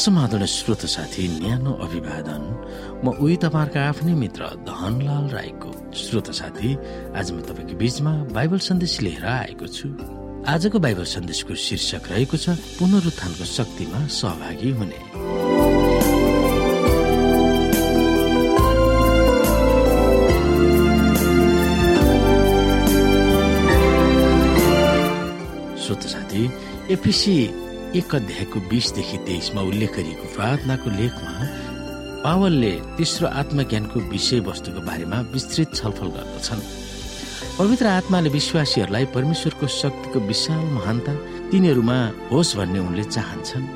समाधान श्रोत साथी न्यानो अभिवादन। म उही तपाईँहरूका आफ्नै मित्र धनलाल राईको श्रोत साथी। आज म तपाईँको बीचमा बाइबल सन्देश लिएर आएको छु। आजको बाइबल सन्देशको शीर्षक रहेको छ पुनरुत्थानको शक्तिमा सहभागी हुने। श्रोत साथी एपिसी एक अध्यायको बिसदेखि तेइसमा उल्लेख गरिएको प्रार्थनाको लेखमा पावलले तेस्रो आत्मज्ञानको विषयवस्तुको बारेमा विस्तृत छलफल गर्दछन्। पवित्र आत्माले विश्वासीहरूलाई परमेश्वरको शक्तिको विशाल महानता तिनीहरूमा होस् भन्ने उनले चाहन्छन्।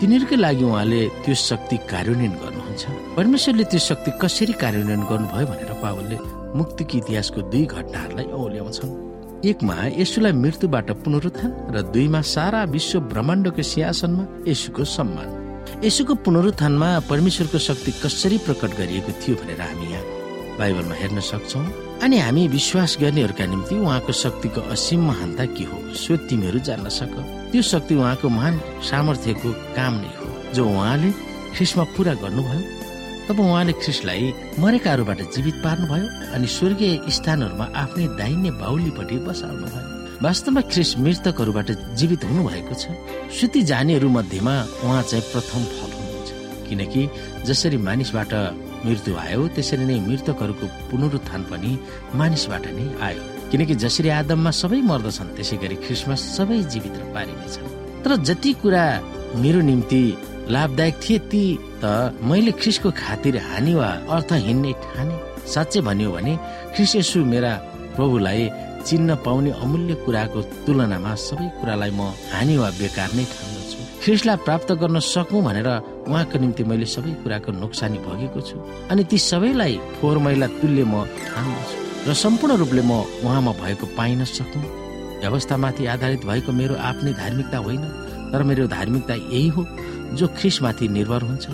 तिनीहरूकै लागि उहाँले त्यो शक्ति कार्यान्वयन गर्नुहुन्छ। परमेश्वरले त्यो शक्ति कसरी कार्यान्वयन गर्नुभयो भनेर पावलले मुक्तिको इतिहासको दुई घटनाहरूलाई औल्याउँछन् एकमा यसुलाई मृत्युबाट पुनरुत्थान र दुईमा सारा विश्व ब्रह्माण्डको सिंहासनमा यसुको सम्मान। यसुको पुनरुत्थानमा परमेश्वरको शक्ति कसरी प्रकट गरिएको थियो भनेर हामी यहाँ बाइबलमा हेर्न सक्छौ। अनि हामी विश्वास गर्नेहरूका निम्ति उहाँको शक्तिको असीम महानता के हो सो तिमीहरू जान्न सक। त्यो शक्ति उहाँको महान सामर्थ्यको काम नै हो जो उहाँले ख्रिसमा पुरा गर्नुभयो। तब उहाँले ख्रिसलाई मरेकाहरूबाट जीवित पार्नुभयो अनि स्वर्गीय स्थानहरूमा आफ्नै दाहिने बाहुलीपट्टि बसाल्नु भयो वास्तवमा ख्रिस मृतकहरूबाट जीवित हुनु भएको छ। सुति जानेहरू मध्येमा उहाँ चाहिँ प्रथम फल हुनुहुन्छ। किनकि जसरी मानिसबाट मृत्यु आयो त्यसरी नै मृतकहरूको पुनरुत्थान पनि मानिसबाट नै आयो। किनकि जसरी आदममा सबै मर्दछन् त्यसै गरी ख्रिसमा सबै जीवित पारिनेछन् तर जति कुरा मेरो निम्ति लाभदायक थिए ती त मैले ख्रिसको खातिर हानि वा अर्थहीन नै ठाने। साँच्चै भन्यो भने ख्रिस यसु मेरा प्रभुलाई चिन्न पाउने अमूल्य कुराको तुलनामा सबै कुरालाई म हानि वा बेकार नै ठान्दछु। ख्रिसलाई प्राप्त गर्न सकौँ भनेर उहाँको निम्ति मैले सबै कुराको नोक्सानी भोगेको छु अनि ती सबैलाई फोहोर मैला तुल्य म ठान्दछु र सम्पूर्ण रूपले म उहाँमा भएको पाइन सकौँ। व्यवस्थामाथि आधारित भएको मेरो आफ्नै धार्मिकता होइन तर मेरो धार्मिकता यही हो। जो ख्रिसमाथि निर्भर हुन्छ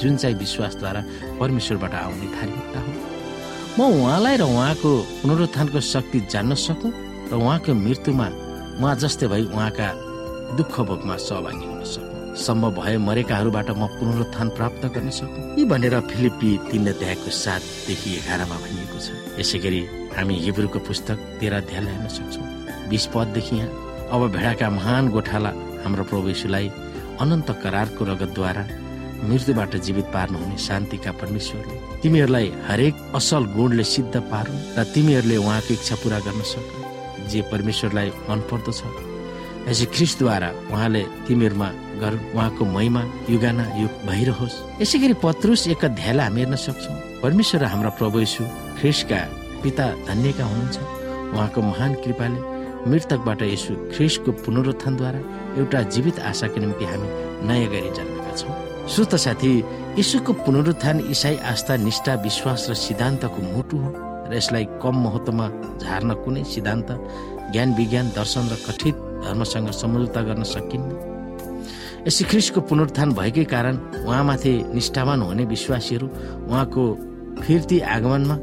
जुन चाहिँ विश्वासद्वारा परमेश्वरबाट आउने धार्मिकता हो। म उहाँलाई र उहाँको पुनरुत्थानको शक्ति जान्न सकौँ र उहाँको मृत्युमा उहाँ जस्तै भई उहाँका दुःख भोगमा सहभागी हुन सकौँ। सम्भव भए मरेकाहरूबाट म पुनरुत्थान प्राप्त गर्न सकौँ। यी भनेर फिलिपी तिन अध्यायको सातदेखि एघारमा भनिएको छ। यसै गरी हामी हिब्रूको पुस्तक तेह्र अध्यायलाई हेर्न सक्छौँ। बिस पददेखि यहाँ अब भेडाका महान गोठाला हाम्रो प्रवेशलाई अनन्त करारको रगतद्वारा मृत्युबाट जीवित पार्नुहुने शान्तिका परमेश्वरले तिमीहरूलाई हरेक असल गुणले सिद्ध पारुन् र तिमीहरूले उहाँको इच्छा पूरा गर्न सक जे परमेश्वरलाई मन पर्दछ यसै ख्रिसद्वारा उहाँले तिमीहरूमा गरून् उहाँको महिमा युगाना युग भइरहोस्। यसै गरी पत्रुस एक अध्यायलाई हामी हेर्न सक्छौँ। परमेश्वर हाम्रा प्रभु यशु ख्रिसका पिता धन्यका हुनुहुन्छ। उहाँको महान कृपाले मृतकबाट यसु ख्रिसको पुनरुत्थानद्वारा एउटा जीवित आशाको निम्ति हामी नयाँ गरी जन्मेका छौँ। श्रोत साथी यीशुको पुनरुत्थान इसाई आस्था निष्ठा विश्वास र सिद्धान्तको मुटु हो र यसलाई कम महत्वमा झार्न कुनै सिद्धान्त ज्ञान विज्ञान दर्शन र कथित धर्मसँग सम्झौता गर्न सकिन्न। यसै ख्रिसको पुनरुत्थान भएकै कारण उहाँमाथि निष्ठावान हुने विश्वासीहरू उहाँको फिर्ती आगमनमा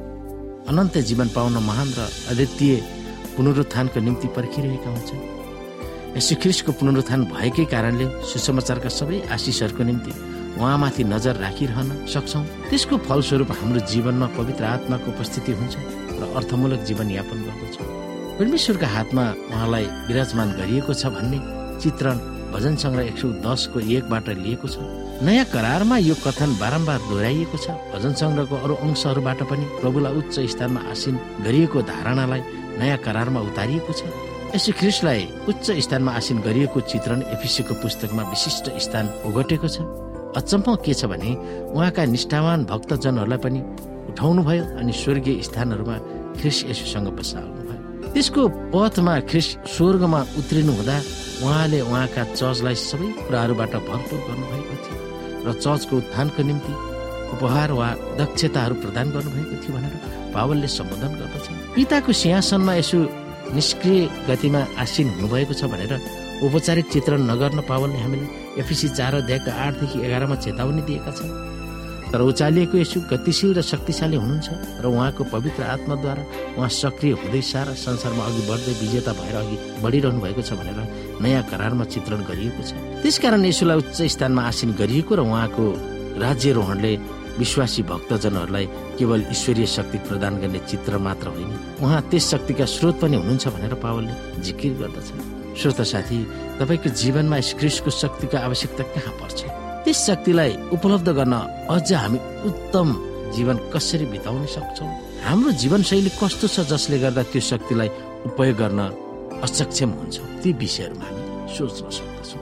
अनन्त जीवन पाउन महान र अद्वितीय पुनरुत्थानको निम्ति पर्खिरहेका हुन्छन्। यसो ख्रिस्टको पुनरुत्थान भएकै कारणले सुसमाचारका सबै आशिषहरूको निम्ति उहाँमाथि नजर राखिरहन सक्छौँ। त्यसको फलस्वरूप हाम्रो जीवनमा पवित्र आत्माको उपस्थिति हुन्छ र अर्थमूलक जीवन यापन गर्दछौँ। परमेश्वरका हातमा उहाँलाई विराजमान गरिएको छ भन्ने चित्रण भजन सङ्ग्रह एक सौ दसको एकबाट लिएको छ। नयाँ करारमा यो कथन बारम्बार दोहोऱ्याइएको छ। भजन सङ्ग्रहको अरू अंशहरूबाट पनि प्रभुलाई उच्च स्थानमा आसिन गरिएको धारणालाई नयाँ करारमा उतारिएको छ। यसो ख्रिस्टलाई उच्च स्थानमा आसिन गरिएको चित्रण एफिसीको पुस्तकमा विशिष्ट स्थान ओगटेको छ। अचम्म के छ भने उहाँका निष्ठावान भक्तजनहरूलाई पनि उठाउनु भयो अनि स्वर्गीय स्थानहरूमा ख्रिस यसुसँग बसाल्नु भयो। त्यसको पथमा ख्रिस स्वर्गमा उत्रिनु हुँदा उहाँले उहाँका चर्चलाई सबै कुराहरूबाट भरपुर गर्नुभएको थियो र चर्चको उत्थानको निम्ति उपहार वा दक्षताहरू प्रदान गर्नुभएको थियो भनेर पावलले सम्बोधन गर्दछ। पिताको सिंहासनमा यसो निष्क्रिय गतिमा आसिन हुनुभएको छ भनेर औपचारिक चित्रण नगर्न पावलले हामीले एफिसी चार अध्यायको आठदेखि एघारमा चेतावनी दिएका छन्। तर उचालिएको यसु गतिशील र शक्तिशाली हुनुहुन्छ र उहाँको पवित्र आत्माद्वारा उहाँ सक्रिय हुँदै सारा संसारमा अघि बढ्दै विजेता भएर अघि बढिरहनु भएको छ भनेर नयाँ करारमा चित्रण गरिएको छ। त्यसकारण यसुलाई उच्च स्थानमा आसीन गरिएको र उहाँको राज्यरोहणले विश्वासी भक्तजनहरूलाई केवल ईश्वरीय शक्ति प्रदान गर्ने चित्र मात्र होइन उहाँ त्यस शक्तिका स्रोत पनि हुनुहुन्छ भनेर पावलले जिकिर गर्दछ श्रोत साथी तपाईँको जीवनमा क्रिस्टको शक्तिको आवश्यकता कहाँ पर्छ? त्यस शक्तिलाई उपलब्ध गर्न अझ हामी उत्तम जीवन कसरी बिताउन सक्छौँ? हाम्रो जीवनशैली कस्तो छ जसले गर्दा त्यो शक्तिलाई उपयोग गर्न असक्षम हुन्छौँ? ती विषयहरूमा हामी सोच्न सक्दछौँ।